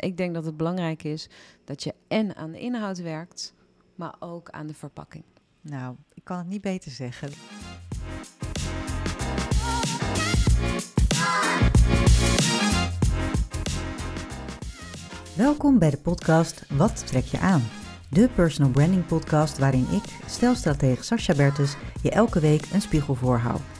Ik denk dat het belangrijk is dat je en aan de inhoud werkt, maar ook aan de verpakking. Nou, ik kan het niet beter zeggen. Welkom bij de podcast Wat trek je aan? De personal branding podcast waarin ik, stelstratege Sascha Bertus, je elke week een spiegel voorhoud.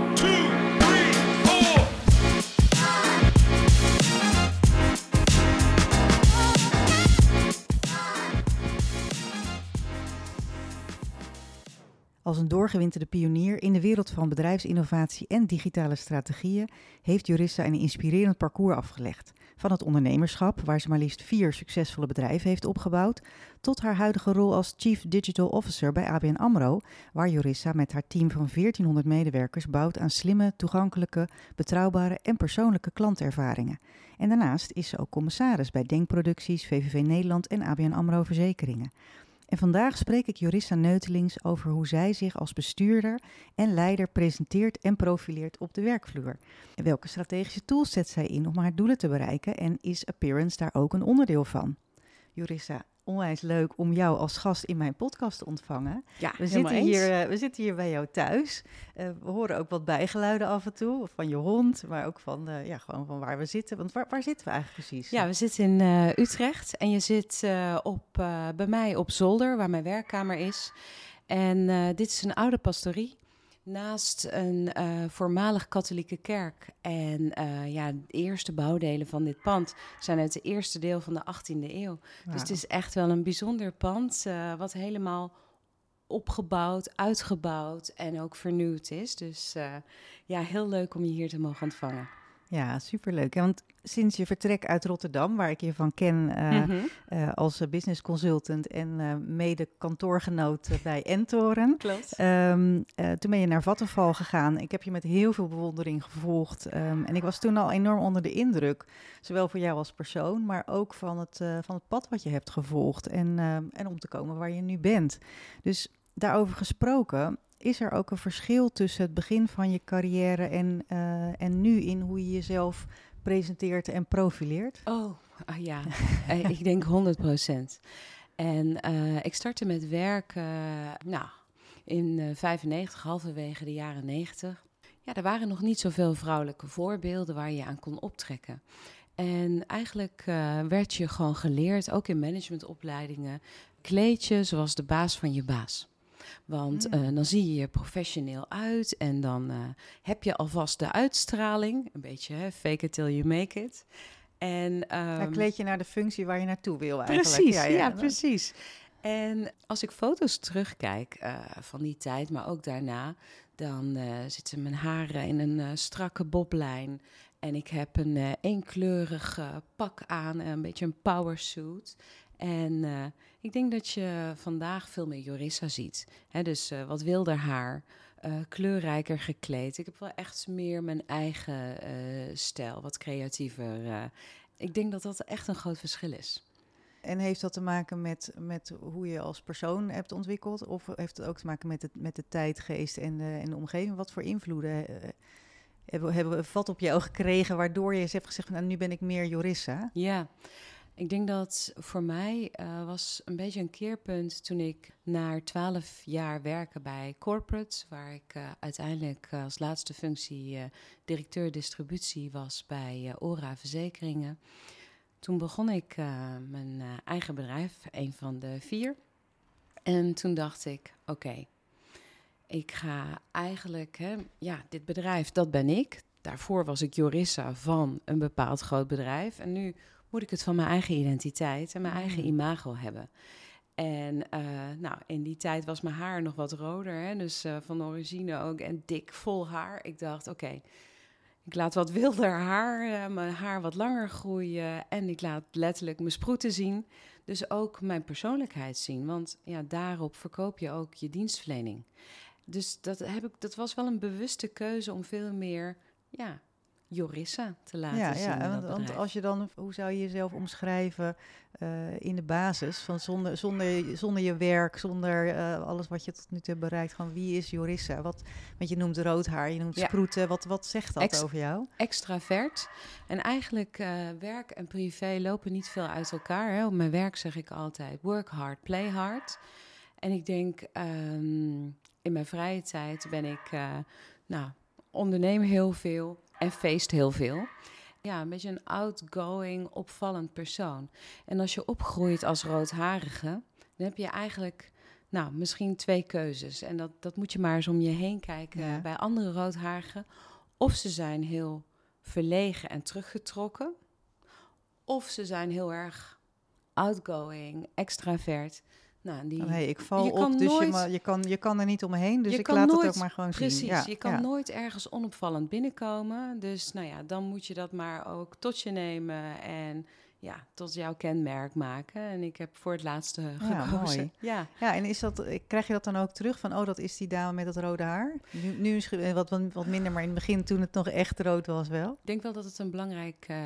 Als een doorgewinterde pionier in de wereld van bedrijfsinnovatie en digitale strategieën heeft Jurissa een inspirerend parcours afgelegd. Van het ondernemerschap, waar ze maar liefst vier succesvolle bedrijven heeft opgebouwd, tot haar huidige rol als Chief Digital Officer bij ABN AMRO, waar Jurissa met haar team van 1400 medewerkers bouwt aan slimme, toegankelijke, betrouwbare en persoonlijke klantervaringen. En daarnaast is ze ook commissaris bij Denkproducties, VVV Nederland en ABN AMRO Verzekeringen. En vandaag spreek ik Jorissa Neutelings over hoe zij zich als bestuurder en leider presenteert en profileert op de werkvloer. En welke strategische tools zet zij in om haar doelen te bereiken en is appearance daar ook een onderdeel van? Jorissa, onwijs leuk om jou als gast in mijn podcast te ontvangen. Ja, We zitten, hier, eh, we zitten hier bij jou thuis. Eh, we horen ook wat bijgeluiden af en toe, van je hond, maar ook van, eh, ja, gewoon van waar we zitten. Want waar, waar zitten we eigenlijk precies? Ja, we zitten in Utrecht en je zit op, bij mij op zolder, waar mijn werkkamer is. En dit is een oude pastorie naast een eh, voormalig katholieke kerk. En eh, ja, de eerste bouwdelen van dit pand zijn uit het eerste deel van de 18e eeuw. Dus het is echt wel een bijzonder pand, eh, wat helemaal opgebouwd, uitgebouwd en ook vernieuwd is. Dus ja, heel leuk om je hier te mogen ontvangen. Ja, superleuk. Want sinds je vertrek uit Rotterdam, waar ik je van ken eh, Mhm. eh, als eh, business consultant en mede kantoorgenoot bij Entoren. Klopt. Ehm, eh, toen ben je naar Vattenval gegaan. Ik heb je met heel veel bewondering gevolgd. ehm, en ik was toen al enorm onder de indruk. Zowel voor jou als persoon, maar ook van het, van het pad wat je hebt gevolgd. En, en om te komen waar je nu bent. Dus daarover gesproken, is er ook een verschil tussen het begin van je carrière en, eh, en nu in hoe je jezelf presenteert en profileert? Oh, ah, ja. Eh, ik denk 100 procent. En eh, ik startte met werk eh, nou, in eh 95, halverwege de jaren 90. Ja, er waren nog niet zoveel vrouwelijke voorbeelden waar je aan kon optrekken. En eigenlijk werd je gewoon geleerd, ook in managementopleidingen, kleed je zoals de baas van je baas. Want Mm. eh, dan zie je er professioneel uit en dan eh, heb je alvast de uitstraling. Een beetje hè, fake it till you make it. En, Ja, ehm, kleed je naar de functie waar je naartoe wil eigenlijk. Precies, ja, precies. En als ik foto's terugkijk eh, van die tijd, maar ook daarna, dan zitten mijn haren in een strakke boblijn. En ik heb een eenkleurig pak aan, een beetje een powersuit. En ik denk dat je vandaag veel meer Jorissa ziet. Dus eh, wat wilder haar, eh, kleurrijker gekleed. Ik heb wel echt meer mijn eigen eh, stijl, wat creatiever. ik denk dat dat echt een groot verschil is. En heeft dat te maken met, met hoe je als persoon hebt ontwikkeld? Of heeft het ook te maken met, het, met de tijdgeest en de, en de omgeving? Wat voor invloeden hebben, hebben we vat op jou gekregen... waardoor je eens hebt gezegd, nou, nu ben ik meer Jorissa? Ja, ik denk dat voor mij eh, was een beetje een keerpunt toen ik na twaalf jaar werken bij corporates, waar ik eh, uiteindelijk eh, als laatste functie directeur distributie was bij Ora Verzekeringen. Toen begon ik mijn eigen bedrijf, een van de vier. En toen dacht ik, oké, ik ga eigenlijk, hè, ja, dit bedrijf, dat ben ik. Daarvoor was ik Jorissa van een bepaald groot bedrijf. En nu moet ik het van mijn eigen identiteit en mijn eigen Mm. imago hebben. En eh, nou, in die tijd was mijn haar nog wat roder, hè, dus eh, van origine ook en dik, vol haar. Ik dacht, oké, ik laat wat wilder haar, eh, mijn haar wat langer groeien en ik laat letterlijk mijn sproeten zien. Dus ook mijn persoonlijkheid zien, want ja, daarop verkoop je ook je dienstverlening. Dus dat, heb ik, dat was wel een bewuste keuze om veel meer ja, Jorissa te laten Ja, zien. ja want, als je dan, hoe zou je jezelf omschrijven eh, in de basis? Van zonder, zonder, zonder je werk, zonder eh, alles wat je tot nu toe hebt bereikt. Gewoon wie is Jorissa? Wat, want je noemt rood haar, je noemt Ja. sproeten. Wat, wat zegt dat Ex- over jou? extravert. En eigenlijk uh, werk en privé lopen niet veel uit elkaar. Hè. Op mijn werk zeg ik altijd work hard, play hard. En ik denk, um, in mijn vrije tijd ben ik, nou, onderneem heel veel en feest heel veel. Ja, een beetje een outgoing, opvallend persoon. En als je opgroeit als roodharige, dan heb je eigenlijk nou, misschien twee keuzes. En dat, dat moet je maar eens om je heen kijken ja. bij andere roodharigen. Of ze zijn heel verlegen en teruggetrokken. Of ze zijn heel erg outgoing, extravert. Nou, die, oh, hey, ik val je op, dus nooit, je, je, kan, je kan er niet omheen, dus ik laat nooit, het ook maar gewoon precies, zien. Precies, ja, je kan ja. nooit ergens onopvallend binnenkomen. Dus nou ja, dan moet je dat maar ook tot je nemen en ja, tot jouw kenmerk maken. En ik heb voor het laatste gekozen. Ja, mooi. Ja. ja, en is dat, krijg je dat dan ook terug van, oh, dat is die dame met dat rode haar? Nu, nu misschien wat, wat minder, maar in het begin toen het nog echt rood was wel. Ik denk wel dat het een belangrijk uh,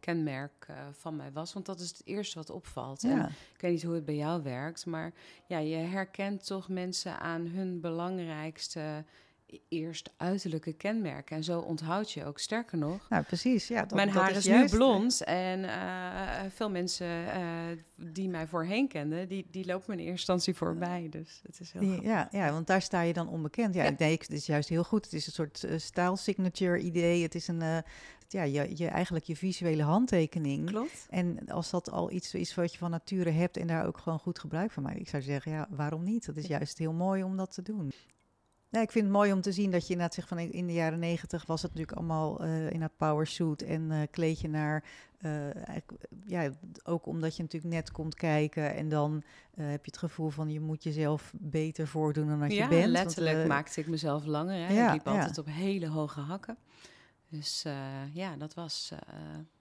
kenmerk uh, van mij was, want dat is het eerste wat opvalt. Ja. En ik weet niet hoe het bij jou werkt, maar ja, je herkent toch mensen aan hun belangrijkste eerst uiterlijke kenmerken. En zo onthoud je ook. Sterker nog... Nou, precies. Ja, dat, mijn dat haar is, is, juist, nu blond. En uh, veel mensen uh, die mij voorheen kenden... Die, die lopen me in eerste instantie voorbij. Dus het is heel die, ja, ja, want daar sta je dan onbekend. Ja, ja. ik denk, het is juist heel goed. Het is een soort uh, style-signature idee. Het is een... ja, je, je, eigenlijk je visuele handtekening. Klopt. En als dat al iets is wat je van nature hebt... en daar ook gewoon goed gebruik van maakt... ik zou zeggen, ja, waarom niet? Het is juist heel mooi om dat te doen. Ja, ik vind het mooi om te zien dat je inderdaad zegt van in de jaren negentig was het natuurlijk allemaal uh, in dat power suit en uh, kleed je naar, uh, ja, ook omdat je natuurlijk net komt kijken en dan eh, heb je het gevoel van je moet jezelf beter voordoen dan dat ja, je bent. letterlijk want, maakte ik mezelf langer. Hè? Ja, ik liep ja. altijd op hele hoge hakken. Dus ja, dat was,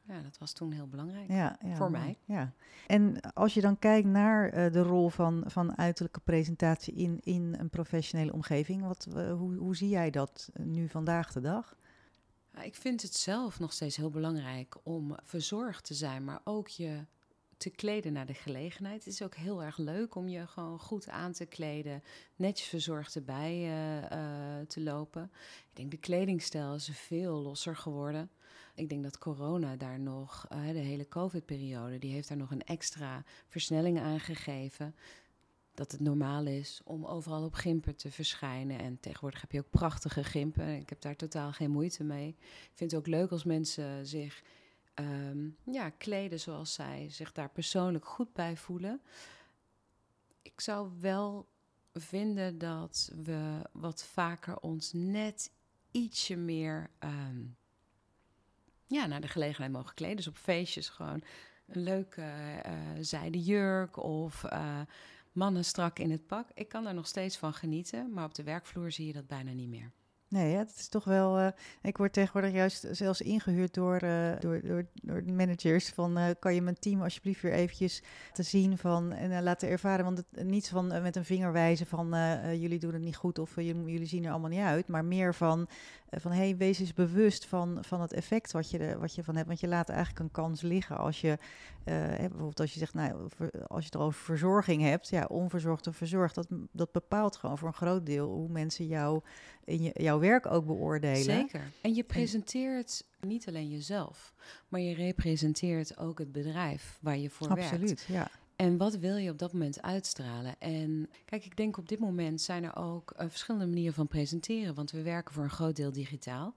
ja, dat was toen heel belangrijk ja, ja, voor mij. Ja. En als je dan kijkt naar uh, de rol van, van uiterlijke presentatie in, in een professionele omgeving, wat, hoe, hoe zie jij dat nu vandaag de dag? Ik vind het zelf nog steeds heel belangrijk om verzorgd te zijn, maar ook je te kleden naar de gelegenheid. Het is ook heel erg leuk om je gewoon goed aan te kleden, netjes verzorgd erbij uh, te lopen. Ik denk de kledingstijl is veel losser geworden. Ik denk dat corona daar nog, uh, de hele COVID-periode, die heeft daar nog een extra versnelling aan gegeven. Dat het normaal is om overal op gimpen te verschijnen. En tegenwoordig heb je ook prachtige gimpen. Ik heb daar totaal geen moeite mee. Ik vind het ook leuk als mensen zich um, ja, kleden zoals zij zich daar persoonlijk goed bij voelen. Ik zou wel vinden dat we wat vaker ons net ietsje meer um, ja, naar de gelegenheid mogen kleden. Dus op feestjes gewoon een leuke uh, zijden jurk of uh, mannen strak in het pak. Ik kan daar nog steeds van genieten, maar op de werkvloer zie je dat bijna niet meer. Nee, ja, het is toch wel. Uh, ik word tegenwoordig juist zelfs ingehuurd door, uh, door, door, door managers. Van uh, kan je mijn team alsjeblieft weer eventjes te zien van en laten ervaren. Want het, niet van met een vinger wijzen van jullie doen het niet goed of jullie zien er allemaal niet uit. Maar meer van, van hey, wees eens bewust van, van het effect wat je, wat je van hebt. Want je laat eigenlijk een kans liggen als je bijvoorbeeld als je zegt, nou, als je het over verzorging hebt, ja, onverzorgd of verzorgd, dat, dat bepaalt gewoon voor een groot deel hoe mensen jou in je, werk ook beoordelen. Zeker. En je presenteert en, niet alleen jezelf, maar je representeert ook het bedrijf waar je voor absoluut, werkt. Absoluut, ja. En wat wil je op dat moment uitstralen? En kijk, ik denk op dit moment zijn er ook uh, verschillende manieren van presenteren, want we werken voor een groot deel digitaal.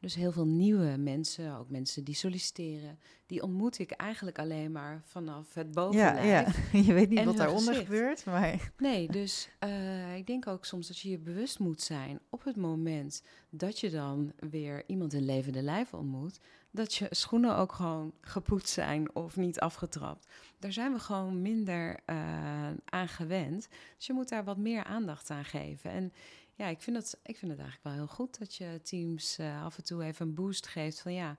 Dus heel veel nieuwe mensen, ook mensen die solliciteren, die ontmoet ik eigenlijk alleen maar vanaf het bovenlijf. Ja, ja. je weet niet wat daaronder gezicht. gebeurt, maar... Nee, dus uh, ik denk ook soms dat je je bewust moet zijn op het moment dat je dan weer iemand in levende lijf ontmoet, dat je schoenen ook gewoon gepoetst zijn of niet afgetrapt. Daar zijn we gewoon minder uh, aan gewend. Dus je moet daar wat meer aandacht aan geven. En ja, ik vind, dat, ik vind het eigenlijk wel heel goed dat je teams uh, af en toe even een boost geeft van ja,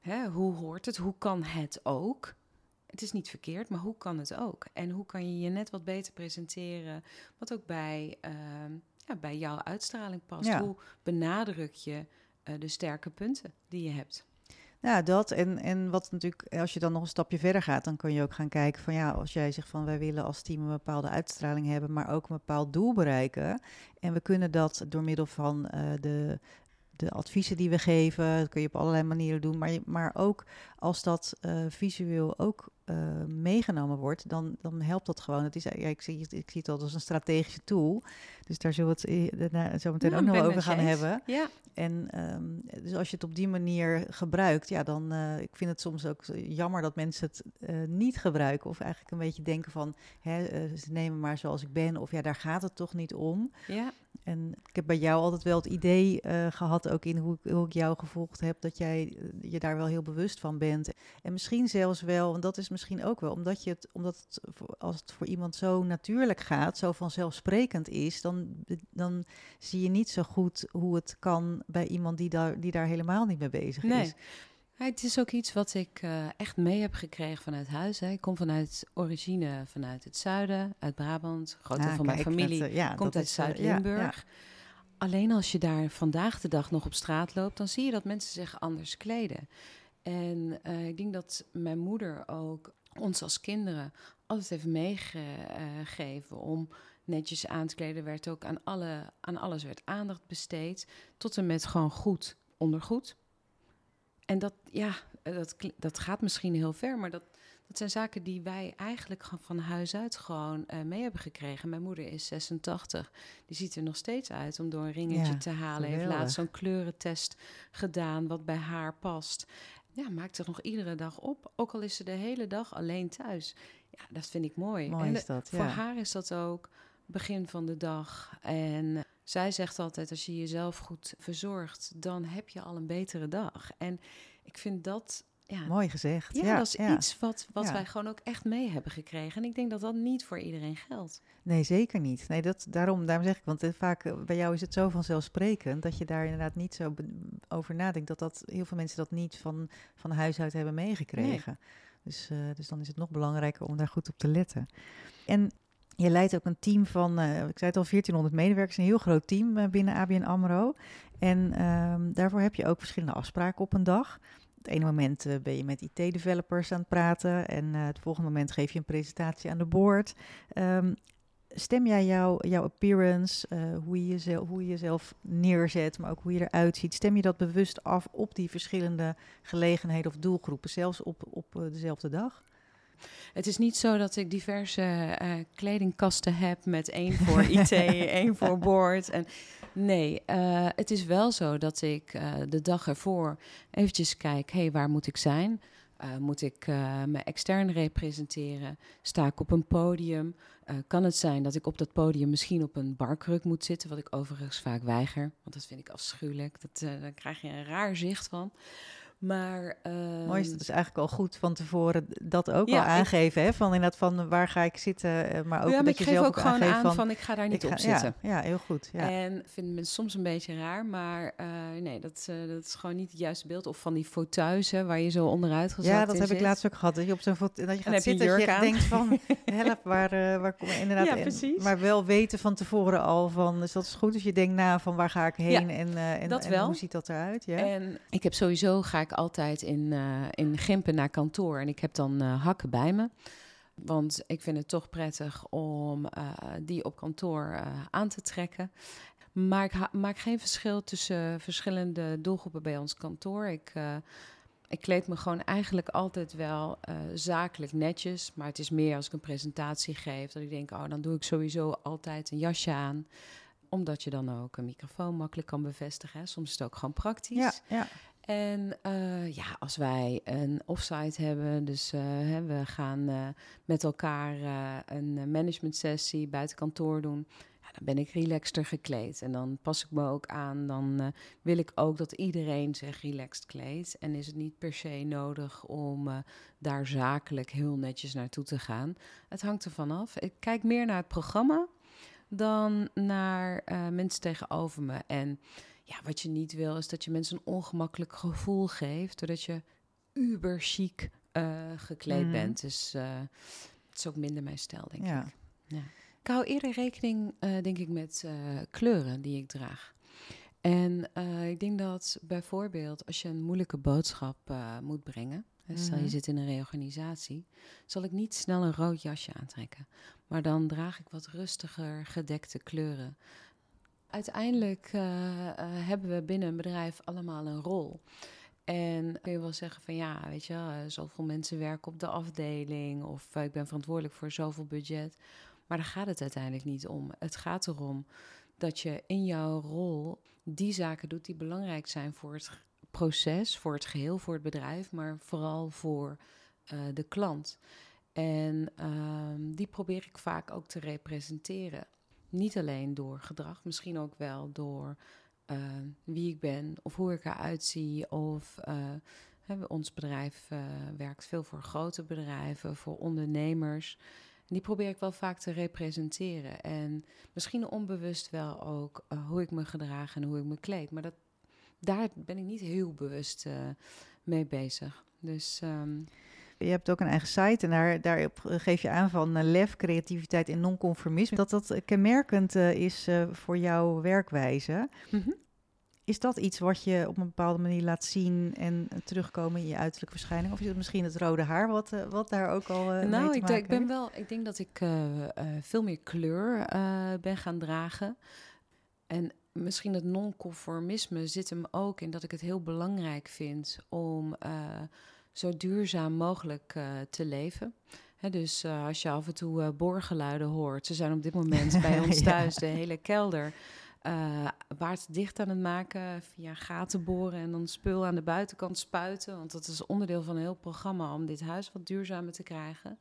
hè, hoe hoort het? Hoe kan het ook? Het is niet verkeerd, maar hoe kan het ook? En hoe kan je je net wat beter presenteren, wat ook bij, uh, ja, bij jouw uitstraling past? Ja. Hoe benadruk je eh, de sterke punten die je hebt. Ja, dat. En, en wat natuurlijk, als je dan nog een stapje verder gaat, dan kun je ook gaan kijken van ja, als jij zegt van wij willen als team een bepaalde uitstraling hebben, maar ook een bepaald doel bereiken. En we kunnen dat door middel van eh, de, de adviezen die we geven, dat kun je op allerlei manieren doen, maar, maar ook als dat eh, visueel ook eh, meegenomen wordt, dan, dan helpt dat gewoon. Het is, ja, ik, zie, het- ik zie het al als een strategische tool. Dus daar zullen we het eh, zo meteen Ja, ook nog over gaan eens. hebben. Ja, En ehm, dus als je het op die manier gebruikt, ja, dan uh, ik vind het soms ook jammer dat mensen het uh, niet gebruiken. Of eigenlijk een beetje denken van, hè, ze nemen maar zoals ik ben. Of ja, daar gaat het toch niet om. ja. En ik heb bij jou altijd wel het idee gehad, ook in hoe, hoe, ik jou gevolgd heb, dat jij je daar wel heel bewust van bent. En misschien zelfs wel, en dat is misschien ook wel, omdat, je het, omdat het, als het voor iemand zo natuurlijk gaat, zo vanzelfsprekend is, dan, dan zie je niet zo goed hoe het kan bij iemand die daar, die daar helemaal niet mee bezig nee. is. Het is ook iets wat ik uh, echt mee heb gekregen vanuit huis. Hè. Ik kom vanuit origine vanuit het zuiden, uit Brabant. Groot deel ah, van mijn familie uh, ja, komt uit Zuid-Limburg. Ja, ja. Alleen als je daar vandaag de dag nog op straat loopt, dan zie je dat mensen zich anders kleden. En uh, ik denk dat mijn moeder ook ons als kinderen altijd heeft meegegeven om netjes aan te kleden. Werd ook aan, alle, aan alles werd aandacht besteed. Tot en met gewoon goed ondergoed. En dat, ja, dat, dat gaat misschien heel ver, maar dat, dat zijn zaken die wij eigenlijk van huis uit gewoon uh, mee hebben gekregen. Mijn moeder is 86, die ziet er nog steeds uit om door een ringetje ja, te halen. Heeft laatst zo'n kleurentest gedaan wat bij haar past. Ja, maakt zich nog iedere dag op, ook al is ze de hele dag alleen thuis. Ja, dat vind ik mooi. Mooi en is dat, ja. Voor haar is dat ook begin van de dag. En zij zegt altijd, als je jezelf goed verzorgt, dan heb je al een betere dag. En ik vind dat... Ja, Mooi gezegd. Ja, ja dat is ja. iets wat, wat wij gewoon ook echt mee hebben gekregen. En ik denk dat dat niet voor iedereen geldt. Nee, zeker niet. Nee, dat, daarom, daarom zeg ik, want uh, vaak uh, bij jou is het zo vanzelfsprekend dat je daar inderdaad niet zo over nadenkt. Dat, dat heel veel mensen dat niet van, van huis uit hebben meegekregen. Nee. Dus, uh, dus dan is het nog belangrijker om daar goed op te letten. En je leidt ook een team van, uh, ik zei het al, 1400 medewerkers, een heel groot team uh, binnen ABN AMRO. En um, daarvoor heb je ook verschillende afspraken op een dag. Het ene moment uh, ben je met IT-developers aan het praten en het volgende moment geef je een presentatie aan de board. Um, stem jij jou, jouw appearance, hoe, je jezelf, hoe je jezelf neerzet, maar ook hoe je eruit ziet, stem je dat bewust af op die verschillende gelegenheden of doelgroepen, zelfs op, op dezelfde dag? Het is niet zo dat ik diverse uh, kledingkasten heb met één voor IT, één voor board. En nee, uh, het is wel zo dat ik uh, de dag ervoor eventjes kijk, hé, hey, waar moet ik zijn? moet ik me extern representeren? Sta ik op een podium? kan het zijn dat ik op dat podium misschien op een barkruk moet zitten, wat ik overigens vaak weiger, want dat vind ik afschuwelijk. Dat, daar krijg je een raar zicht van. Maar, um, Mooi is dat dus eigenlijk al goed van tevoren dat ook ja, al aangeven. Ik, hè? Van inderdaad van waar ga ik zitten, eh, maar ook ja, maar dat ik je geef zelf ook gewoon aan van, van, ik ga daar niet ga, op zitten. Ja, ja, heel goed. Ja. En vind het soms een beetje raar, maar uh, nee, dat, uh, dat is gewoon niet het juiste beeld. Of van die fauteuils hè, waar je zo onderuit gezakt Ja, dat heb zit. ik laatst ook gehad. Dat je op zo'n dat je gaat zitten je dat je aan. denkt van help, waar, uh, waar kom ik inderdaad ja, in. precies. Maar wel weten van tevoren al van, dus dat is goed. Dus je denkt na van waar ga ik heen en, en, en hoe ziet dat eruit? Ja. En ik heb sowieso, ga ik altijd in in Gimpen naar kantoor en ik heb dan uh, hakken bij me. Want ik vind het toch prettig om uh, die op kantoor uh, aan te trekken. Maar ik maak geen verschil tussen verschillende doelgroepen bij ons kantoor. Ik, ik kleed me gewoon eigenlijk altijd wel zakelijk netjes. Maar het is meer als ik een presentatie geef dat ik denk, oh, dan doe ik sowieso altijd een jasje aan omdat je dan ook een microfoon makkelijk kan bevestigen. Hè. Soms is het ook gewoon praktisch. Ja, ja. En uh, ja, als wij een offsite hebben, dus hè, we gaan uh, met elkaar een management sessie buiten kantoor doen, ja, dan ben ik relaxter gekleed. En dan pas ik me ook aan, dan wil ik ook dat iedereen zich relaxed kleedt. En is het niet per se nodig om daar zakelijk heel netjes naartoe te gaan. Het hangt ervan af. Ik kijk meer naar het programma dan naar mensen tegenover me. En ja, wat je niet wil, is dat je mensen een ongemakkelijk gevoel geeft, doordat je uber chic uh, gekleed mm. bent. Dus uh, het is ook minder mijn stijl, denk ja. ik. Ja. Ik hou eerder rekening, uh, denk ik, met kleuren die ik draag. En eh, ik denk dat bijvoorbeeld als je een moeilijke boodschap eh, moet brengen, hè, stel je Mhm. zit in een reorganisatie, zal ik niet snel een rood jasje aantrekken. Maar dan draag ik wat rustiger gedekte kleuren. Uiteindelijk eh, eh, hebben we binnen een bedrijf allemaal een rol. En kun je wel zeggen van ja, weet je, eh, zoveel mensen werken op de afdeling of ik ben verantwoordelijk voor zoveel budget. Maar daar gaat het uiteindelijk niet om. Het gaat erom dat je in jouw rol die zaken doet die belangrijk zijn voor het proces, voor het geheel, voor het bedrijf, maar vooral voor de klant. En ehm, die probeer ik vaak ook te representeren. Niet alleen door gedrag, misschien ook wel door eh, wie ik ben of hoe ik eruit zie. Of eh, ons bedrijf eh, werkt veel voor grote bedrijven, voor ondernemers. Die probeer ik wel vaak te representeren. En misschien onbewust wel ook hoe ik me gedraag en hoe ik me kleed. Maar dat, daar ben ik niet heel bewust mee bezig. Dus ehm, Je hebt ook een eigen site en daar, daarop geef je aan van eh, lef, creativiteit en non-conformisme. Dat dat eh, kenmerkend eh, is voor jouw werkwijze. mhm. Is dat iets wat je op een bepaalde manier laat zien en terugkomen in je uiterlijke verschijning? Of is het misschien het rode haar wat, wat daar ook al mee nou, ik, ik ben wel. Ik denk dat ik veel meer kleur ben gaan dragen. En misschien het non-conformisme zit hem ook in dat ik het heel belangrijk vind om zo duurzaam mogelijk eh, te leven. Dus eh, als je af en toe eh, boorgeluiden hoort, ze zijn op dit moment bij ons Ja. thuis de hele kelder. eh waterdicht aan het maken via gaten boren en dan spul aan de buitenkant spuiten. Want dat is onderdeel van een heel programma om dit huis wat duurzamer te krijgen.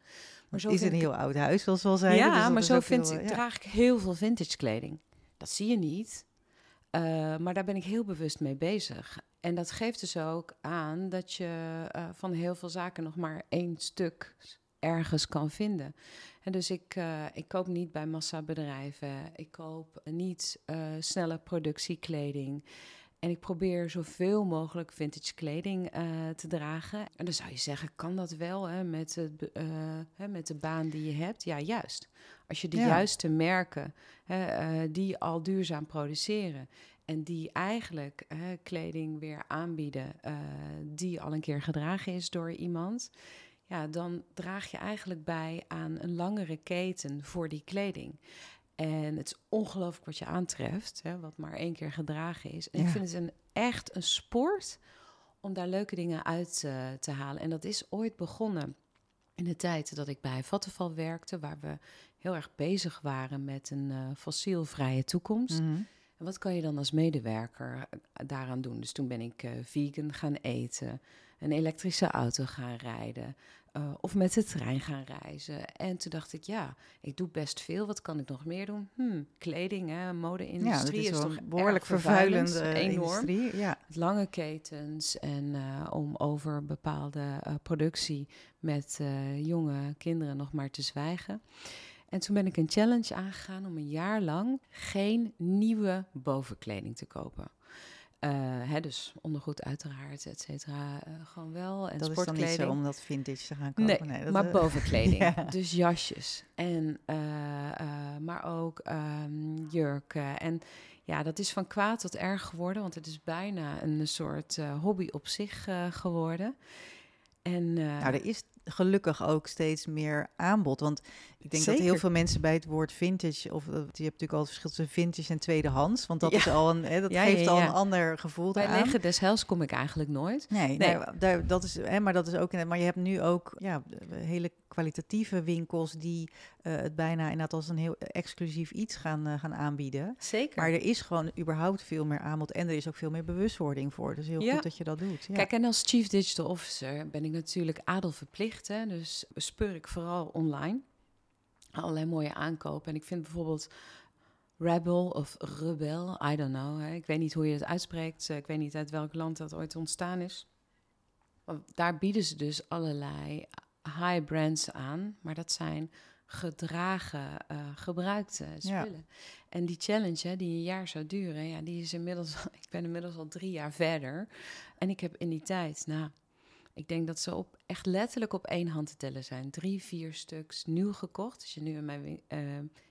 Maar Het is een ik- heel oud huis, zoals we al zeiden. ja, dus maar zo vind heel, ik, ja. draag ik heel veel vintage kleding. Dat zie je niet. Maar daar ben ik heel bewust mee bezig. En dat geeft dus ook aan dat je eh, van heel veel zaken nog maar één stuk ergens kan vinden. En dus ik, eh, ik koop niet bij massabedrijven. Ik koop niet eh, snelle productiekleding. En ik probeer zoveel mogelijk vintage kleding te dragen. En dan zou je zeggen, kan dat wel hè, met, het, hè, met de baan die je hebt? Ja, juist. Als je de Ja. juiste merken hè, die al duurzaam produceren... en die eigenlijk hè, kleding weer aanbieden eh, die al een keer gedragen is door iemand... ja, dan draag je eigenlijk bij aan een langere keten voor die kleding. En het is ongelooflijk wat je aantreft, hè, wat maar één keer gedragen is. En Ja. ik vind het een, echt een sport om daar leuke dingen uit eh, te halen. En dat is ooit begonnen in de tijd dat ik bij Vattenfall werkte, waar we heel erg bezig waren met een eh, fossielvrije toekomst. Mhm. En wat kan je dan als medewerker eh, daaraan doen? Dus toen ben ik eh, vegan gaan eten, een elektrische auto gaan rijden eh, of met de trein gaan reizen. En toen dacht ik, ja, ik doe best veel. Wat kan ik nog meer doen? Hm, kleding, hè, Ja, mode-industrie is toch behoorlijk vervuilend, vervuilende enorm. industrie. Ja. Lange ketens en om over bepaalde productie met jonge kinderen nog maar te zwijgen. En toen ben ik een challenge aangegaan om een jaar lang geen nieuwe bovenkleding te kopen. Eh, hè, dus ondergoed uiteraard, et cetera, eh, gewoon wel. En Dat is dan niet sportkleding. zo om dat vintage te gaan kopen. Nee, dat, maar eh, bovenkleding. ja. Dus jasjes. En, maar ook ehm, jurken. En ja, dat is van kwaad tot erg geworden. Want het is bijna een soort hobby op zich geworden. En, Nou, er is gelukkig ook steeds meer aanbod. Want ik denk dat heel veel mensen bij het woord vintage... of eh, je hebt natuurlijk al het verschil tussen vintage en tweedehands. Want dat Ja. is al een, hè, dat Ja, geeft ja, al een ander gevoel bij aan. Des Heils kom ik eigenlijk nooit. Nee, Nee. nou, daar, dat is, hè, maar dat is ook. Maar je hebt nu ook ja, hele kwalitatieve winkels die eh, het bijna inderdaad als een heel exclusief iets gaan, eh, gaan aanbieden. Zeker. Maar er is gewoon überhaupt veel meer aanbod en er is ook veel meer bewustwording voor. Dus heel Ja. goed dat je dat doet. Ja. Kijk, en als Chief Digital Officer ben ik natuurlijk adelverplicht. Hè? Dus speur ik vooral online. Allerlei mooie aankopen. En ik vind bijvoorbeeld Rebel of Rebel, I don't know. Hè? Ik weet niet hoe je het uitspreekt. Eh, Ik weet niet uit welk land dat ooit ontstaan is. Want daar bieden ze dus allerlei high brands aan. Maar dat zijn gedragen, eh, gebruikte spullen. En die challenge, hè, die een jaar zou duren, ja, die is inmiddels, ik ben inmiddels al drie jaar verder. En ik heb in die tijd, nou, ik denk dat ze op, echt letterlijk op één hand te tellen zijn. Drie, vier stuks nieuw gekocht. Als je nu in mijn eh,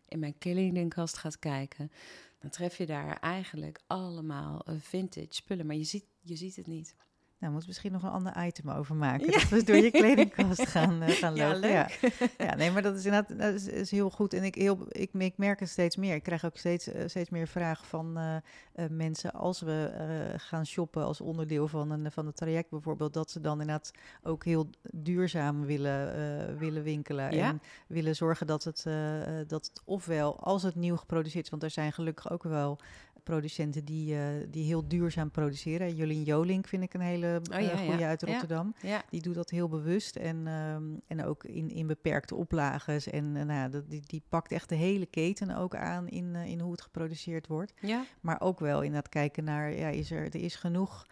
in mijn kledingkast gaat kijken, dan tref je daar eigenlijk allemaal eh, vintage spullen. Maar je ziet, je ziet het niet. Nou, moet misschien nog een ander item over maken. Dat we door je kledingkast gaan, uh, gaan lopen. Ja, leuk. ja, nee, maar dat is inderdaad dat is, is heel goed. En ik, heel, ik, ik merk het steeds meer. Ik krijg ook steeds, eh, steeds meer vragen van eh, eh, mensen als we eh, gaan shoppen als onderdeel van een van het traject bijvoorbeeld, dat ze dan inderdaad ook heel duurzaam willen, eh, willen winkelen. Ja. En willen zorgen dat het, eh, eh, dat het ofwel als het nieuw geproduceerd is, want er zijn gelukkig ook wel producenten die, eh, die heel duurzaam produceren. Jolien Jolink vind ik een hele Oh, eh, ja, goede ja. uit. Rotterdam. Ja, Die doet dat heel bewust en, ehm, en ook in, in beperkte oplages. En eh, nou, dat, die, die pakt echt de hele keten ook aan in, in hoe het geproduceerd wordt. ja. Maar ook wel inderdaad kijken naar, ja, is er, er is genoeg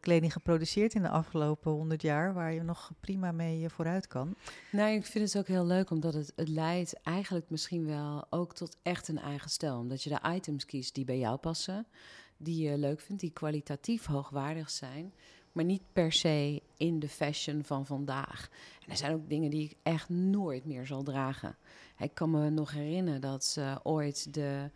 kleding geproduceerd in de afgelopen honderd jaar waar je nog prima mee vooruit kan. Nou, ik vind het ook heel leuk, omdat het, het leidt eigenlijk misschien wel ook tot echt een eigen stijl. Omdat je de items kiest die bij jou passen, die je leuk vindt, die kwalitatief hoogwaardig zijn, maar niet per se in de fashion van vandaag. En er zijn ook dingen die ik echt nooit meer zal dragen. Ik kan me nog herinneren dat ze ooit de...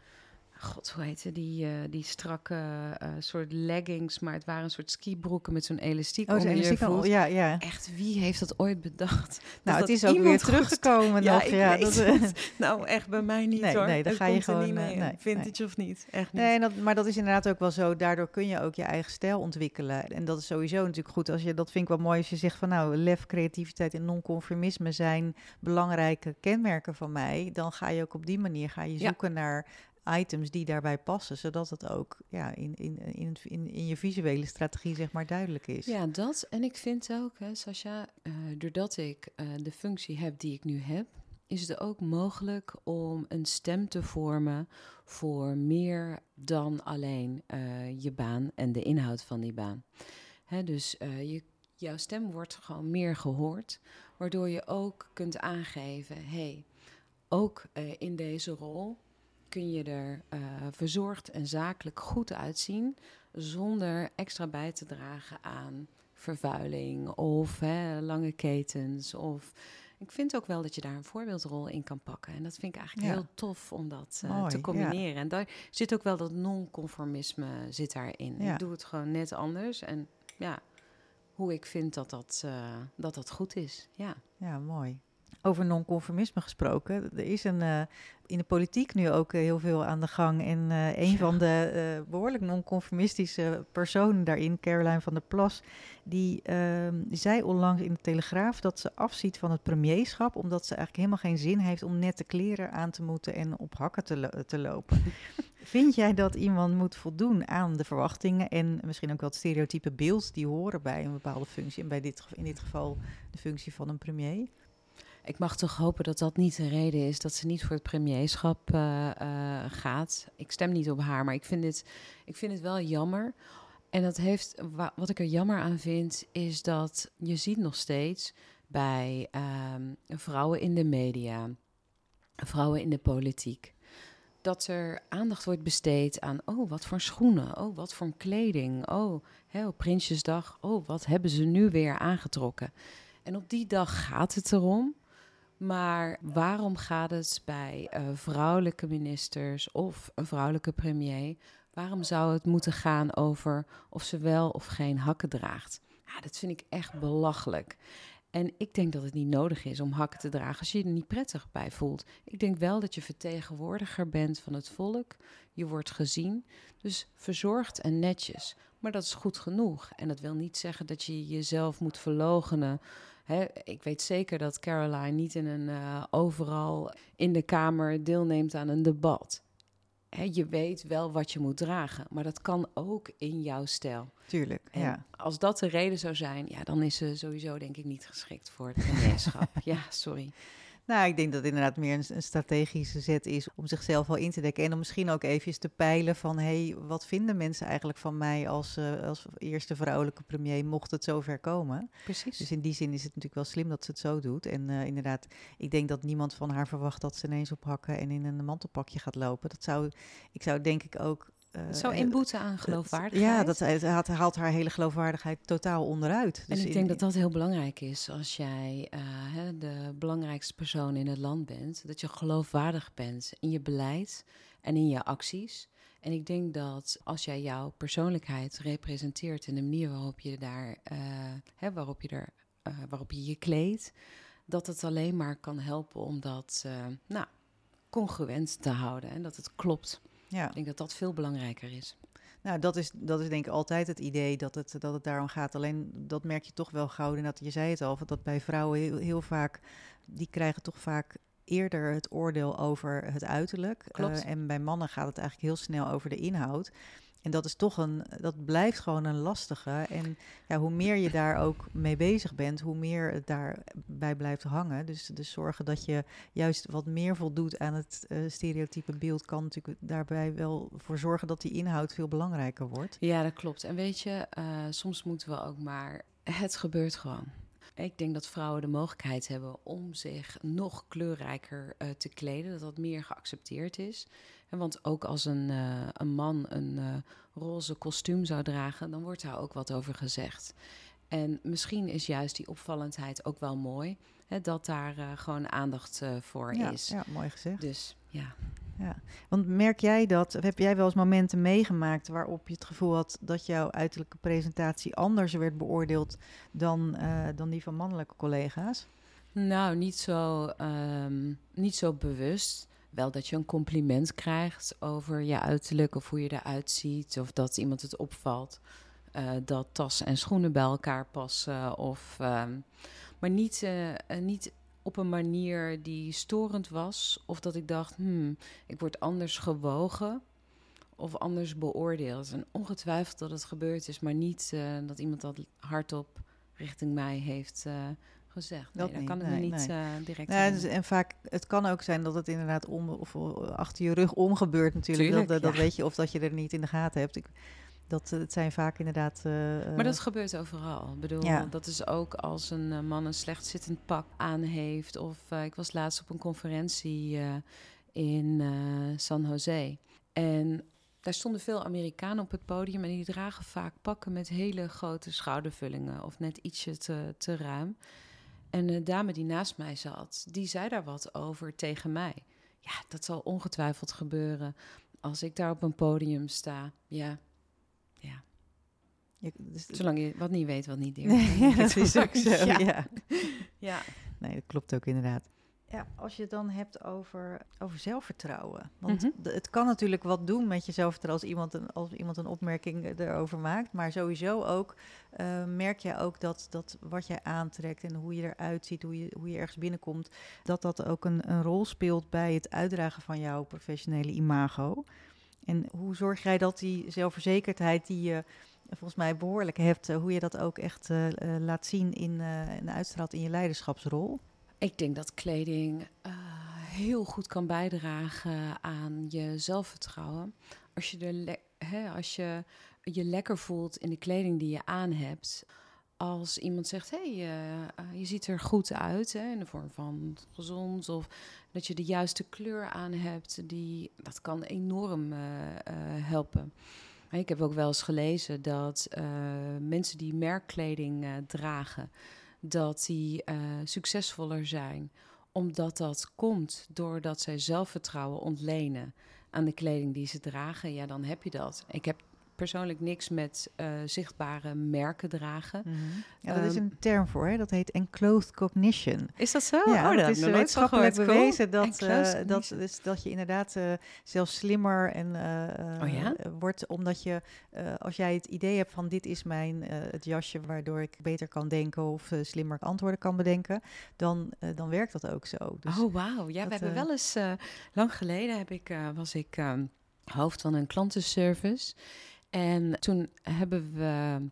God, hoe heette die, eh, die strakke eh, soort leggings, maar het waren een soort skibroeken met zo'n elastiek Oh, onder zijn je voet. ja, ja. Echt, wie heeft dat ooit bedacht? Dat Nou, het is ook weer teruggekomen Ja, nog. ja, dat, eh, het. Nou, echt bij mij niet Nee, hoor. nee, dan Dat ga je gewoon, niet eh, mee. nee, Vintage of niet, echt niet. Nee, dat, maar dat is inderdaad ook wel zo. Daardoor kun je ook je eigen stijl ontwikkelen. En dat is sowieso natuurlijk goed. Als je, dat vind ik wel mooi als je zegt van nou, lef, creativiteit en non-conformisme zijn belangrijke kenmerken van mij. Dan ga je ook op die manier ga je Ja. zoeken naar items die daarbij passen. Zodat het ook ja, in, in, in, in, je visuele strategie zeg maar duidelijk is. Ja, dat. En ik vind ook, hè, Sascha, eh, doordat ik eh, de functie heb die ik nu heb, is het ook mogelijk om een stem te vormen voor meer dan alleen eh, je baan en de inhoud van die baan. Hè, dus je, jouw stem wordt gewoon meer gehoord, waardoor je ook kunt aangeven, hey, ook in deze rol kun je er eh, verzorgd en zakelijk goed uitzien, zonder extra bij te dragen aan vervuiling of hè, lange ketens. Of ik vind ook wel dat je daar een voorbeeldrol in kan pakken. En dat vind ik eigenlijk Ja. heel tof om dat eh, Mooi, te ja. combineren. En daar zit ook wel dat non-conformisme zit daarin. Ja. Ik doe het gewoon net anders. En ja, hoe ik vind dat dat, eh, dat, dat goed is. Ja. Ja, mooi. Over non-conformisme gesproken. Er is een, eh, in de politiek nu ook eh, heel veel aan de gang. En eh, een Ja. van de eh, behoorlijk non-conformistische personen daarin, Caroline van der Plas, die ehm, zei onlangs in de Telegraaf dat ze afziet van het premierschap, omdat ze eigenlijk helemaal geen zin heeft om nette kleren aan te moeten en op hakken te, lo- te lopen. Vind jij dat iemand moet voldoen aan de verwachtingen en misschien ook wel het stereotype beeld die horen bij een bepaalde functie, en bij dit, in dit geval de functie van een premier? Ik mag toch hopen dat dat niet de reden is dat ze niet voor het premierschap eh, eh, gaat. Ik stem niet op haar, maar ik vind, dit, ik vind het wel jammer. En dat heeft, wa- wat ik er jammer aan vind, is dat je ziet nog steeds bij ehm, vrouwen in de media, vrouwen in de politiek, dat er aandacht wordt besteed aan, oh, wat voor schoenen, oh, wat voor kleding, oh, hè, Prinsjesdag, oh, wat hebben ze nu weer aangetrokken. En op die dag gaat het erom. Maar waarom gaat het bij eh, vrouwelijke ministers of een vrouwelijke premier? Waarom zou het moeten gaan over of ze wel of geen hakken draagt? Ja, dat vind ik echt belachelijk. En ik denk dat het niet nodig is om hakken te dragen als je je er niet prettig bij voelt. Ik denk wel dat je vertegenwoordiger bent van het volk. Je wordt gezien. Dus verzorgd en netjes. Maar dat is goed genoeg. En dat wil niet zeggen dat je jezelf moet verlogenen. Hè, ik weet zeker dat Caroline niet in een, eh, overal in de Kamer deelneemt aan een debat. Hè, je weet wel wat je moet dragen, maar dat kan ook in jouw stijl. Tuurlijk, En ja. als dat de reden zou zijn, ja, dan is ze sowieso denk ik niet geschikt voor het premierschap. ja, sorry. Nou, ik denk dat het inderdaad meer een, een strategische zet is om zichzelf wel in te dekken. En om misschien ook even te peilen van, hé, hey, wat vinden mensen eigenlijk van mij als, eh, als eerste vrouwelijke premier, mocht het zover komen? Precies. Dus in die zin is het natuurlijk wel slim dat ze het zo doet. En eh, inderdaad, ik denk dat niemand van haar verwacht dat ze ineens op hakken en in een mantelpakje gaat lopen. Dat zou, ik zou denk ik ook eh, Zo eh, inboeten aan geloofwaardigheid. Ja, dat haalt, haalt haar hele geloofwaardigheid totaal onderuit. En Dus ik in- denk dat dat heel belangrijk is als jij eh, hè, de belangrijkste persoon in het land bent. Dat je geloofwaardig bent in je beleid en in je acties. En ik denk dat als jij jouw persoonlijkheid representeert in de manier waarop je daar, hè, waarop je er, waarop je je kleedt, dat het alleen maar kan helpen om dat, nou, congruent te houden en dat het klopt. Ja. Ik denk dat dat veel belangrijker is. Nou, dat is, dat is denk ik altijd het idee dat het, dat het daarom gaat. Alleen dat merk je toch wel gauw. En dat je zei het al, dat bij vrouwen heel, heel vaak, die krijgen toch vaak eerder het oordeel over het uiterlijk. Klopt. Eh, en bij mannen gaat het eigenlijk heel snel over de inhoud. En dat is toch een, dat blijft gewoon een lastige. En ja, hoe meer je daar ook mee bezig bent, hoe meer het daarbij blijft hangen. Dus, dus zorgen dat je juist wat meer voldoet aan het eh, stereotype beeld, kan natuurlijk daarbij wel voor zorgen dat die inhoud veel belangrijker wordt. Ja, dat klopt. En weet je, eh, soms moeten we ook maar. Het gebeurt gewoon. Ik denk dat vrouwen de mogelijkheid hebben om zich nog kleurrijker eh, te kleden, dat dat meer geaccepteerd is. Want ook als een, eh, een man een eh, roze kostuum zou dragen, dan wordt daar ook wat over gezegd. En misschien is juist die opvallendheid ook wel mooi, hè, dat daar eh, gewoon aandacht voor ja, is. ja, mooi gezegd. Dus ja. Ja. Want merk jij dat, heb jij wel eens momenten meegemaakt waarop je het gevoel had dat jouw uiterlijke presentatie anders werd beoordeeld dan, dan die van mannelijke collega's? Nou, niet zo, ehm, niet zo bewust. Wel dat je een compliment krijgt over je uiterlijk of hoe je eruit ziet. Of dat iemand het opvalt. eh, dat tas en schoenen bij elkaar passen. Of, ehm, maar niet, eh, eh, niet op een manier die storend was. Of dat ik dacht, hmm, ik word anders gewogen. Of anders beoordeeld. En ongetwijfeld dat het gebeurd is. Maar niet dat iemand dat hardop richting mij heeft gezegd. Nee, Dat kan ik nee, me niet nee. eh, direct Ja, aan- dus- en vaak, het kan ook zijn dat het inderdaad om, of eh, achter je rug om gebeurt natuurlijk. Tuurlijk, dat, dat ja. weet je, of dat je er niet in de gaten hebt. Ik, dat, eh, het zijn vaak inderdaad... eh, Maar eh, dat gebeurt overal. Ik bedoel, Ja. dat is ook als een eh, man een slecht zittend pak aan heeft. Of eh, ik was laatst op een conferentie eh, in eh, San Jose. En daar stonden veel Amerikanen op het podium. En die dragen vaak pakken met hele grote schoudervullingen. Of net ietsje te, te ruim. En de dame die naast mij zat, die zei daar wat over tegen mij. Ja, dat zal ongetwijfeld gebeuren als ik daar op een podium sta. Ja, ja. je- dus- Zolang je wat niet weet, wat niet deert. Nee, dat is ook zo, Ja. ja. Ja. Nee, dat klopt ook inderdaad. Ja, als je het dan hebt over, over zelfvertrouwen. Want Mhm. het kan natuurlijk wat doen met je zelfvertrouwen als iemand een, als iemand een opmerking erover maakt. Maar sowieso ook eh, merk je ook dat, dat wat jij aantrekt en hoe je eruit ziet, hoe je, hoe je ergens binnenkomt, dat dat ook een, een rol speelt bij het uitdragen van jouw professionele imago. En hoe zorg jij dat die zelfverzekerdheid die je volgens mij behoorlijk hebt, eh, hoe je dat ook echt eh, laat zien in, eh, en uitstraalt in je leiderschapsrol? Ik denk dat kleding eh, heel goed kan bijdragen aan je zelfvertrouwen. Als je, als je je lekker voelt in de kleding die je aan hebt. Als iemand zegt, hey, eh, eh, je ziet er goed uit, hè, in de vorm van gezond. Of dat je de juiste kleur aan hebt, die, dat kan enorm helpen. Ik heb ook wel eens gelezen dat mensen die merkkleding dragen, dat die eh, succesvoller zijn. Omdat dat komt doordat zij zelfvertrouwen ontlenen aan de kleding die ze dragen. Ja, dan heb je dat. Ik heb persoonlijk niks met eh, zichtbare merken dragen. Ja, dat is Ehm, een term voor, hè? dat heet enclosed cognition. Is dat zo? ja, oh, dat is wetenschappelijk gehoord. Cool. bewezen dat, eh, dat, dus, dat je inderdaad eh, zelfs slimmer en, Oh ja? wordt, omdat je, als jij het idee hebt van dit is mijn het jasje waardoor ik beter kan denken of slimmer antwoorden kan bedenken, dan, dan werkt dat ook zo. Dus, oh, wauw. Ja, dat, we hebben wel eens... lang geleden heb ik, was ik ehm, hoofd van een klantenservice. En toen hebben we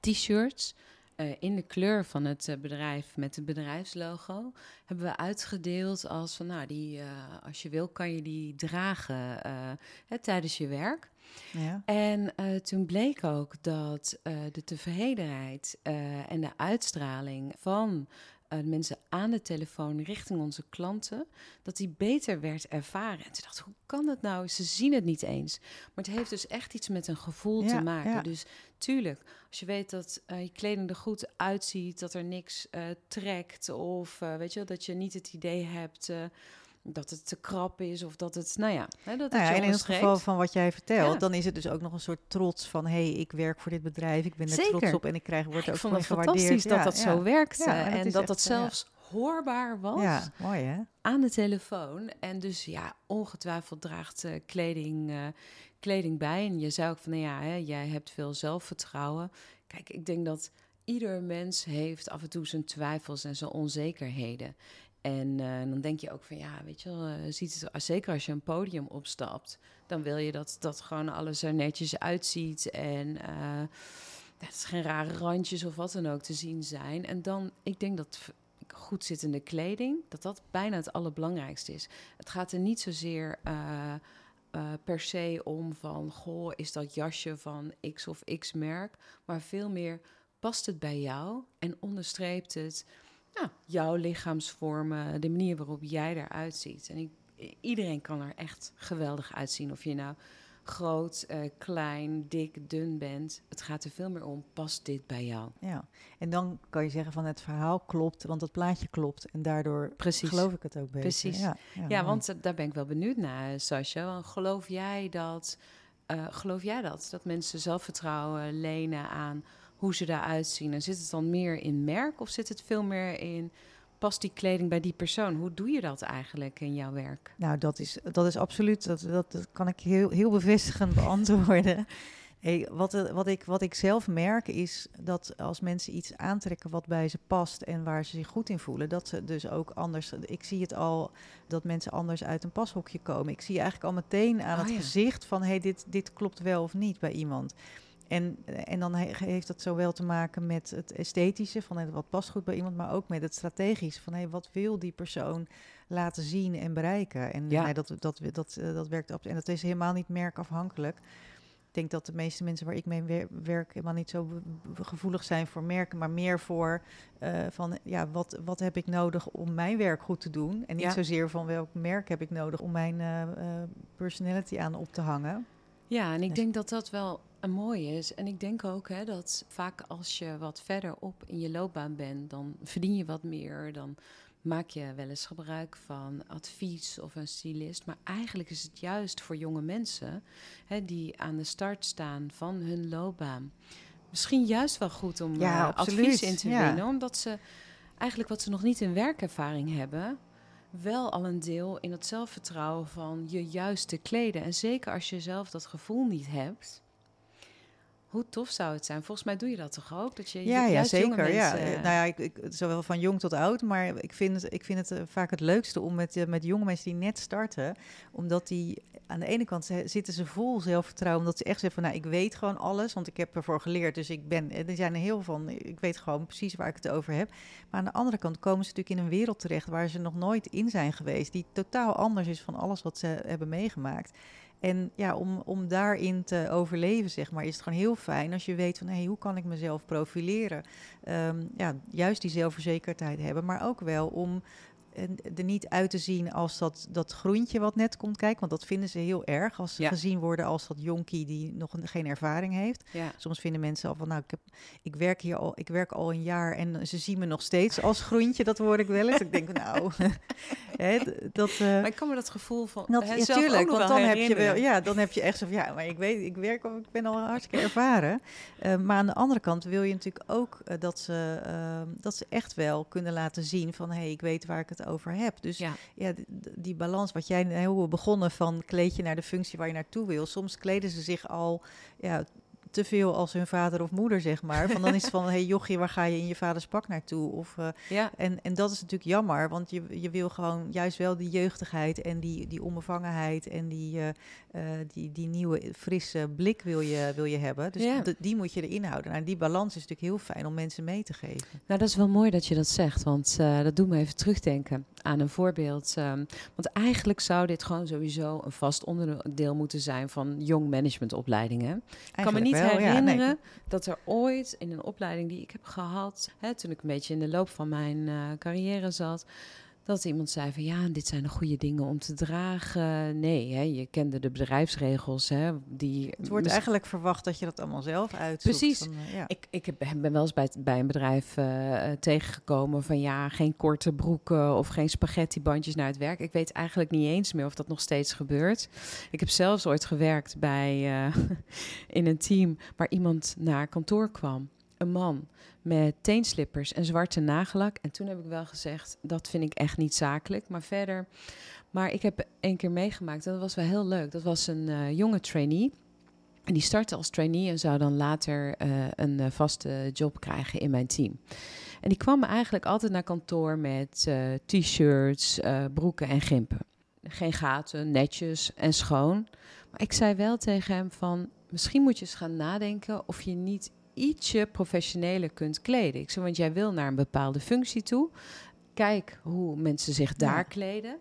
t-shirts eh, in de kleur van het eh, bedrijf met het bedrijfslogo... hebben we uitgedeeld als van, nou, die, eh, als je wil kan je die dragen hè, tijdens je werk. ja. En toen bleek ook dat de tevredenheid en de uitstraling van eh, mensen aan de telefoon richting onze klanten, dat die beter werd ervaren. En ze dacht, hoe kan dat nou? Ze zien het niet eens. Maar het heeft dus echt iets met een gevoel Ja, te maken. ja. Dus tuurlijk, als je weet dat eh, je kleding er goed uitziet, dat er niks eh, trekt, of weet je, wel, dat je niet het idee hebt. Eh, dat het te krap is of dat het, nou ja, hè, dat Nou ja, je en in het geval van wat jij vertelt, Ja. dan is het dus ook nog een soort trots van... hé, hey, ik werk voor dit bedrijf, ik ben er trots op en ik krijg, word ik ook je gewaardeerd. fantastisch dat dat zo werkte en dat en dat ja. zelfs hoorbaar was Ja, mooi hè? aan de telefoon. En dus ja, ongetwijfeld draagt eh, kleding, eh, kleding bij. En je zei ook van, nou ja, hè, jij hebt veel zelfvertrouwen. Kijk, ik denk dat ieder mens heeft af en toe zijn twijfels en zijn onzekerheden. En eh, dan denk je ook van, ja, weet je wel, eh, ziet het, zeker als je een podium opstapt, dan wil je dat, dat gewoon alles er netjes uitziet en... eh, dat is geen rare randjes of wat dan ook te zien zijn. En dan, ik denk dat goed zittende kleding, dat dat bijna het allerbelangrijkste is. Het gaat er niet zozeer per se om van, goh, is dat jasje van X of X merk, maar veel meer past het bij jou en onderstreept het ja, jouw lichaamsvormen, de manier waarop jij eruit ziet. En ik, iedereen kan er echt geweldig uitzien, of je nou groot, eh, klein, dik, dun bent. Het gaat er veel meer om, past dit bij jou? Ja, en dan kan je zeggen van het verhaal klopt, want het plaatje klopt. En daardoor Precies. geloof ik het ook beter. Precies. Ja, Ja, want eh, daar ben ik wel benieuwd naar, Sascha. Want Geloof jij dat, eh, geloof jij dat? Dat mensen zelfvertrouwen lenen aan hoe ze eruit zien? En zit het dan meer in merk of zit het veel meer in... Past die kleding bij die persoon? Hoe doe je dat eigenlijk in jouw werk? Nou, dat is, dat is absoluut, dat, dat, dat kan ik heel, heel bevestigend beantwoorden. Hey, wat, eh, wat, ik, wat ik zelf merk is dat als mensen iets aantrekken wat bij ze past en waar ze zich goed in voelen, dat ze dus ook anders. Ik zie het al dat mensen anders uit een pashokje komen. Ik zie eigenlijk al meteen aan Oh het ja. gezicht van hey, dit, dit klopt wel of niet bij iemand. En, en dan he- heeft dat zowel te maken met het esthetische, van hey, wat past goed bij iemand, maar ook met het strategische, van hey, wat wil die persoon laten zien en bereiken. En Ja. nee, dat, dat, dat, eh, dat werkt op. En dat is helemaal niet merkafhankelijk. Ik denk dat de meeste mensen waar ik mee wer- werk helemaal niet zo gevoelig zijn voor merken, maar meer voor eh, van ja, wat, wat heb ik nodig om mijn werk goed te doen? En niet Ja. zozeer van welk merk heb ik nodig om mijn eh, personality aan op te hangen. Ja, en ik denk dat dat wel een mooie is. En ik denk ook hè, dat vaak als je wat verder op in je loopbaan bent, dan verdien je wat meer. Dan maak je wel eens gebruik van advies of een stylist. Maar eigenlijk is het juist voor jonge mensen hè, die aan de start staan van hun loopbaan. Misschien juist wel goed om Ja, eh, advies in te ja. winnen. Omdat ze eigenlijk wat ze nog niet in werkervaring hebben, wel al een deel in het zelfvertrouwen van je juiste kleden. En zeker als je zelf dat gevoel niet hebt. Hoe tof zou het zijn? Volgens mij doe je dat toch ook? Dat je Ja, ja zeker. Ja. mensen- Eh, Nou ja, ik, ik, zowel van jong tot oud, maar ik vind het, ik vind het eh, vaak het leukste om met, eh, met jonge mensen die net starten, omdat die aan de ene kant zitten ze vol zelfvertrouwen, omdat ze echt zeggen van, nou, ik weet gewoon alles, want ik heb ervoor geleerd, dus ik ben, er zijn er heel van, ik weet gewoon precies waar ik het over heb. Maar aan de andere kant komen ze natuurlijk in een wereld terecht waar ze nog nooit in zijn geweest, die totaal anders is van alles wat ze hebben meegemaakt. En ja, om, om daarin te overleven, zeg maar, is het gewoon heel fijn als je weet van hé, hey, hoe kan ik mezelf profileren? Ehm, ja, juist die zelfverzekerdheid hebben, maar ook wel om eh, er niet uit te zien als dat, dat groentje wat net komt kijken. Want dat vinden ze heel erg als ze Ja. gezien worden als dat jonkie die nog een- geen ervaring heeft. Ja. Soms vinden mensen al van, nou, ik, heb, ik werk hier al, ik werk al een jaar en ze zien me nog steeds als groentje. Dat hoor ik wel eens. ik denk, nou, hè, dat. eh, Maar ik kan me dat gevoel van dat, hè, ja, tuurlijk, want dan heb je wel, ja, dan heb je echt zo van, ja, maar ik weet, ik werk, al- ik ben al hartstikke ervaren. Eh, maar aan de andere kant wil je natuurlijk ook eh, dat, ze, eh, dat ze echt wel kunnen laten zien van, hé, hey, ik weet waar ik het over heb. Dus ja, die balans wat jij heel begonnen van kleed je naar de functie waar je naartoe wil. Soms kleden ze zich al, ja, te veel als hun vader of moeder, zeg maar. Van dan is het van, hé hey, jochie, waar ga je in je vaders pak naartoe? Of eh, ja. en, en dat is natuurlijk jammer, want je, je wil gewoon juist wel die jeugdigheid en die, die onbevangenheid en die, eh, eh, die, die nieuwe frisse blik wil je, wil je hebben. Dus Ja. die moet je erin houden. Nou, die balans is natuurlijk heel fijn om mensen mee te geven. Nou, dat is wel mooi dat je dat zegt, want eh, dat doet me even terugdenken aan een voorbeeld. ehm, want eigenlijk zou dit gewoon sowieso een vast onderdeel moeten zijn van jong managementopleidingen. Ik kan me niet wel. Ja, nee, herinneren dat er ooit in een opleiding die ik heb gehad, hè, toen ik een beetje in de loop van mijn eh, carrière zat, dat iemand zei van ja, dit zijn de goede dingen om te dragen. Nee, hè, je kende de bedrijfsregels. Hè, die Het wordt eigenlijk verwacht dat je dat allemaal zelf uitzoekt. Precies. Van, eh, ja. Ik, ik heb, ben wel eens bij, een bedrijf eh, eh, tegengekomen van ja, geen korte broeken of geen spaghettibandjes naar het werk. Ik weet eigenlijk niet eens meer of dat nog steeds gebeurt. Ik heb zelfs ooit gewerkt bij, in een team waar iemand naar kantoor kwam. Een man met teenslippers en zwarte nagellak. En toen heb ik wel gezegd, dat vind ik echt niet zakelijk. Maar verder, maar ik heb één keer meegemaakt, dat was wel heel leuk. Dat was een eh, jonge trainee. En die startte als trainee en zou dan later eh, een eh, vaste job krijgen in mijn team. En die kwam eigenlijk altijd naar kantoor met t-shirts, broeken en gimpen. Geen gaten, netjes en schoon. Maar ik zei wel tegen hem van... misschien moet je eens gaan nadenken of je niet ietsje professioneler kunt kleden. Ik zei, want jij wil naar een bepaalde functie toe. Kijk hoe mensen zich daar Ja. kleden.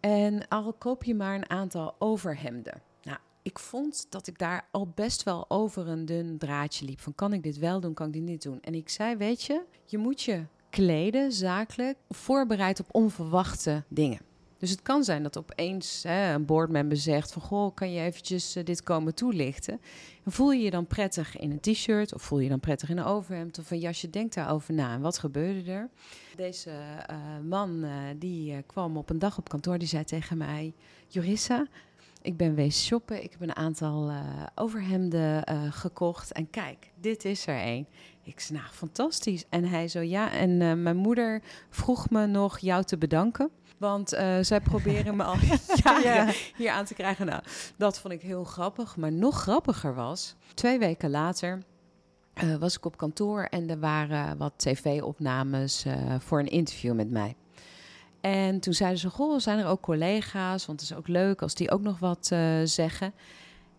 En al koop je maar een aantal overhemden. Nou, ik vond dat ik daar al best wel over een dun draadje liep. Van kan ik dit wel doen, kan ik dit niet doen? En ik zei, weet je, je moet je kleden zakelijk voorbereid op onverwachte dingen. Dus het kan zijn dat opeens hè, een boardmember zegt van... goh, kan je eventjes eh, dit komen toelichten? En voel je je dan prettig in een t-shirt of voel je dan prettig in een overhemd of een jasje? Denk daarover na. En wat gebeurde er? Deze eh, man eh, die kwam op een dag op kantoor, die zei tegen mij... Jorissa, ik ben wees shoppen. Ik heb een aantal overhemden gekocht. En kijk, dit is er één. Ik zei, nou, fantastisch. En hij zo, ja. En eh, mijn moeder vroeg me nog jou te bedanken. Want eh, zij proberen me al jaren Ja. hier aan te krijgen. Nou, dat vond ik heel grappig. Maar nog grappiger was, twee weken later eh, was ik op kantoor en er waren wat tv-opnames voor een interview met mij. En toen zeiden ze, goh, zijn er ook collega's? Want het is ook leuk als die ook nog wat zeggen.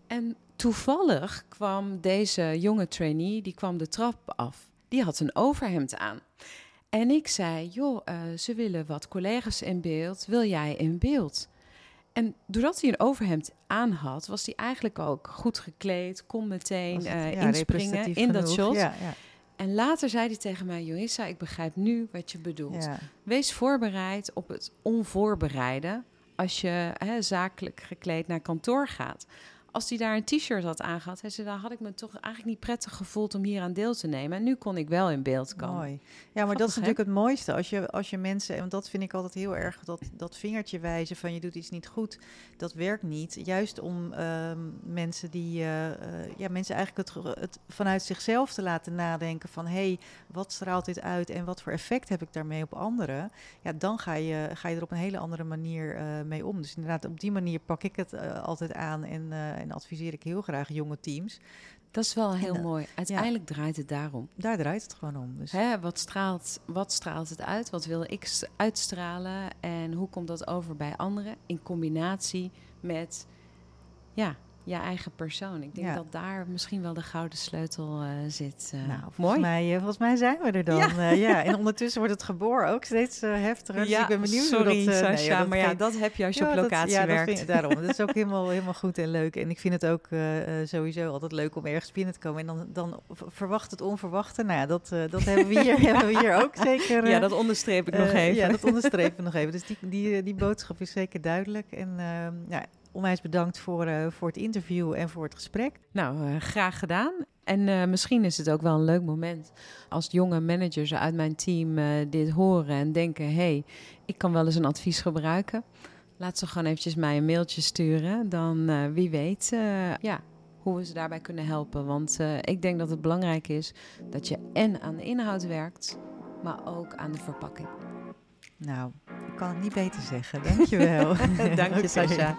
En toevallig kwam deze jonge trainee, die kwam de trap af. Die had een overhemd aan. En ik zei, joh, eh, ze willen wat collega's in beeld. Wil jij in beeld? En doordat hij een overhemd aan had, was hij eigenlijk ook goed gekleed, kon meteen het, eh, ja, inspringen in dat shot. Ja, ja, En later zei hij tegen mij, Joissa, ik begrijp nu wat je bedoelt. Wees voorbereid op het onvoorbereide als je hè, zakelijk gekleed naar kantoor gaat. Als hij daar een t-shirt had aangehad, hij zei, dan had ik me toch eigenlijk niet prettig gevoeld om hier aan deel te nemen. En nu kon ik wel in beeld komen. Mooi. Ja, maar dat is hè? natuurlijk het mooiste. Als je, als je mensen, want dat vind ik altijd heel erg, dat, dat vingertje wijzen van je doet iets niet goed, dat werkt niet. Juist om ehm, mensen die, eh, eh, ja, mensen eigenlijk het, vanuit zichzelf te laten nadenken van, hé, hey, wat straalt dit uit en wat voor effect heb ik daarmee op anderen? Ja, dan ga je, ga je er op een hele andere manier eh, mee om. Dus inderdaad, op die manier pak ik het altijd aan en, en adviseer ik heel graag jonge teams. Dat is wel heel En, eh, mooi. Uiteindelijk draait het daarom. Daar draait het gewoon om. Dus. Hè, wat, straalt, wat straalt het uit? Wat wil ik uitstralen? En hoe komt dat over bij anderen? In combinatie met ja, je eigen persoon. Ik denk Ja. dat daar misschien wel de gouden sleutel eh, zit. eh. Nou, volgens mooi. mij, eh, volgens mij zijn we er dan. Ja. Ja, en ondertussen wordt het geboor ook steeds heftiger. Dus ik ben benieuwd sorry, hoe dat... nee, Sascha, dat maar ja, dat heb je als je op dat- locatie dat werkt. vind ik- daarom. Dat is ook helemaal, helemaal goed en leuk. En ik vind het ook sowieso altijd leuk om ergens binnen te komen. En dan, dan verwacht het onverwachte. Nou ja, dat, dat hebben, we hier, hebben we hier ook zeker. ja, dat onderstreep ik nog even. Ja, dat onderstrepen we nog even. Dus die, die, die boodschap is zeker duidelijk. En ehm, ja, onwijs bedankt voor, eh, voor het interview en voor het gesprek. Nou, eh, graag gedaan. En eh, misschien is het ook wel een leuk moment als jonge managers uit mijn team dit horen en denken: hé, hey, ik kan wel eens een advies gebruiken. Laat ze gewoon eventjes mij een mailtje sturen. Dan wie weet ja, hoe we ze daarbij kunnen helpen. Want ik denk dat het belangrijk is dat je en aan de inhoud werkt, maar ook aan de verpakking. Nou, ik kan het niet beter zeggen. Dankjewel. Dank je. Sascha.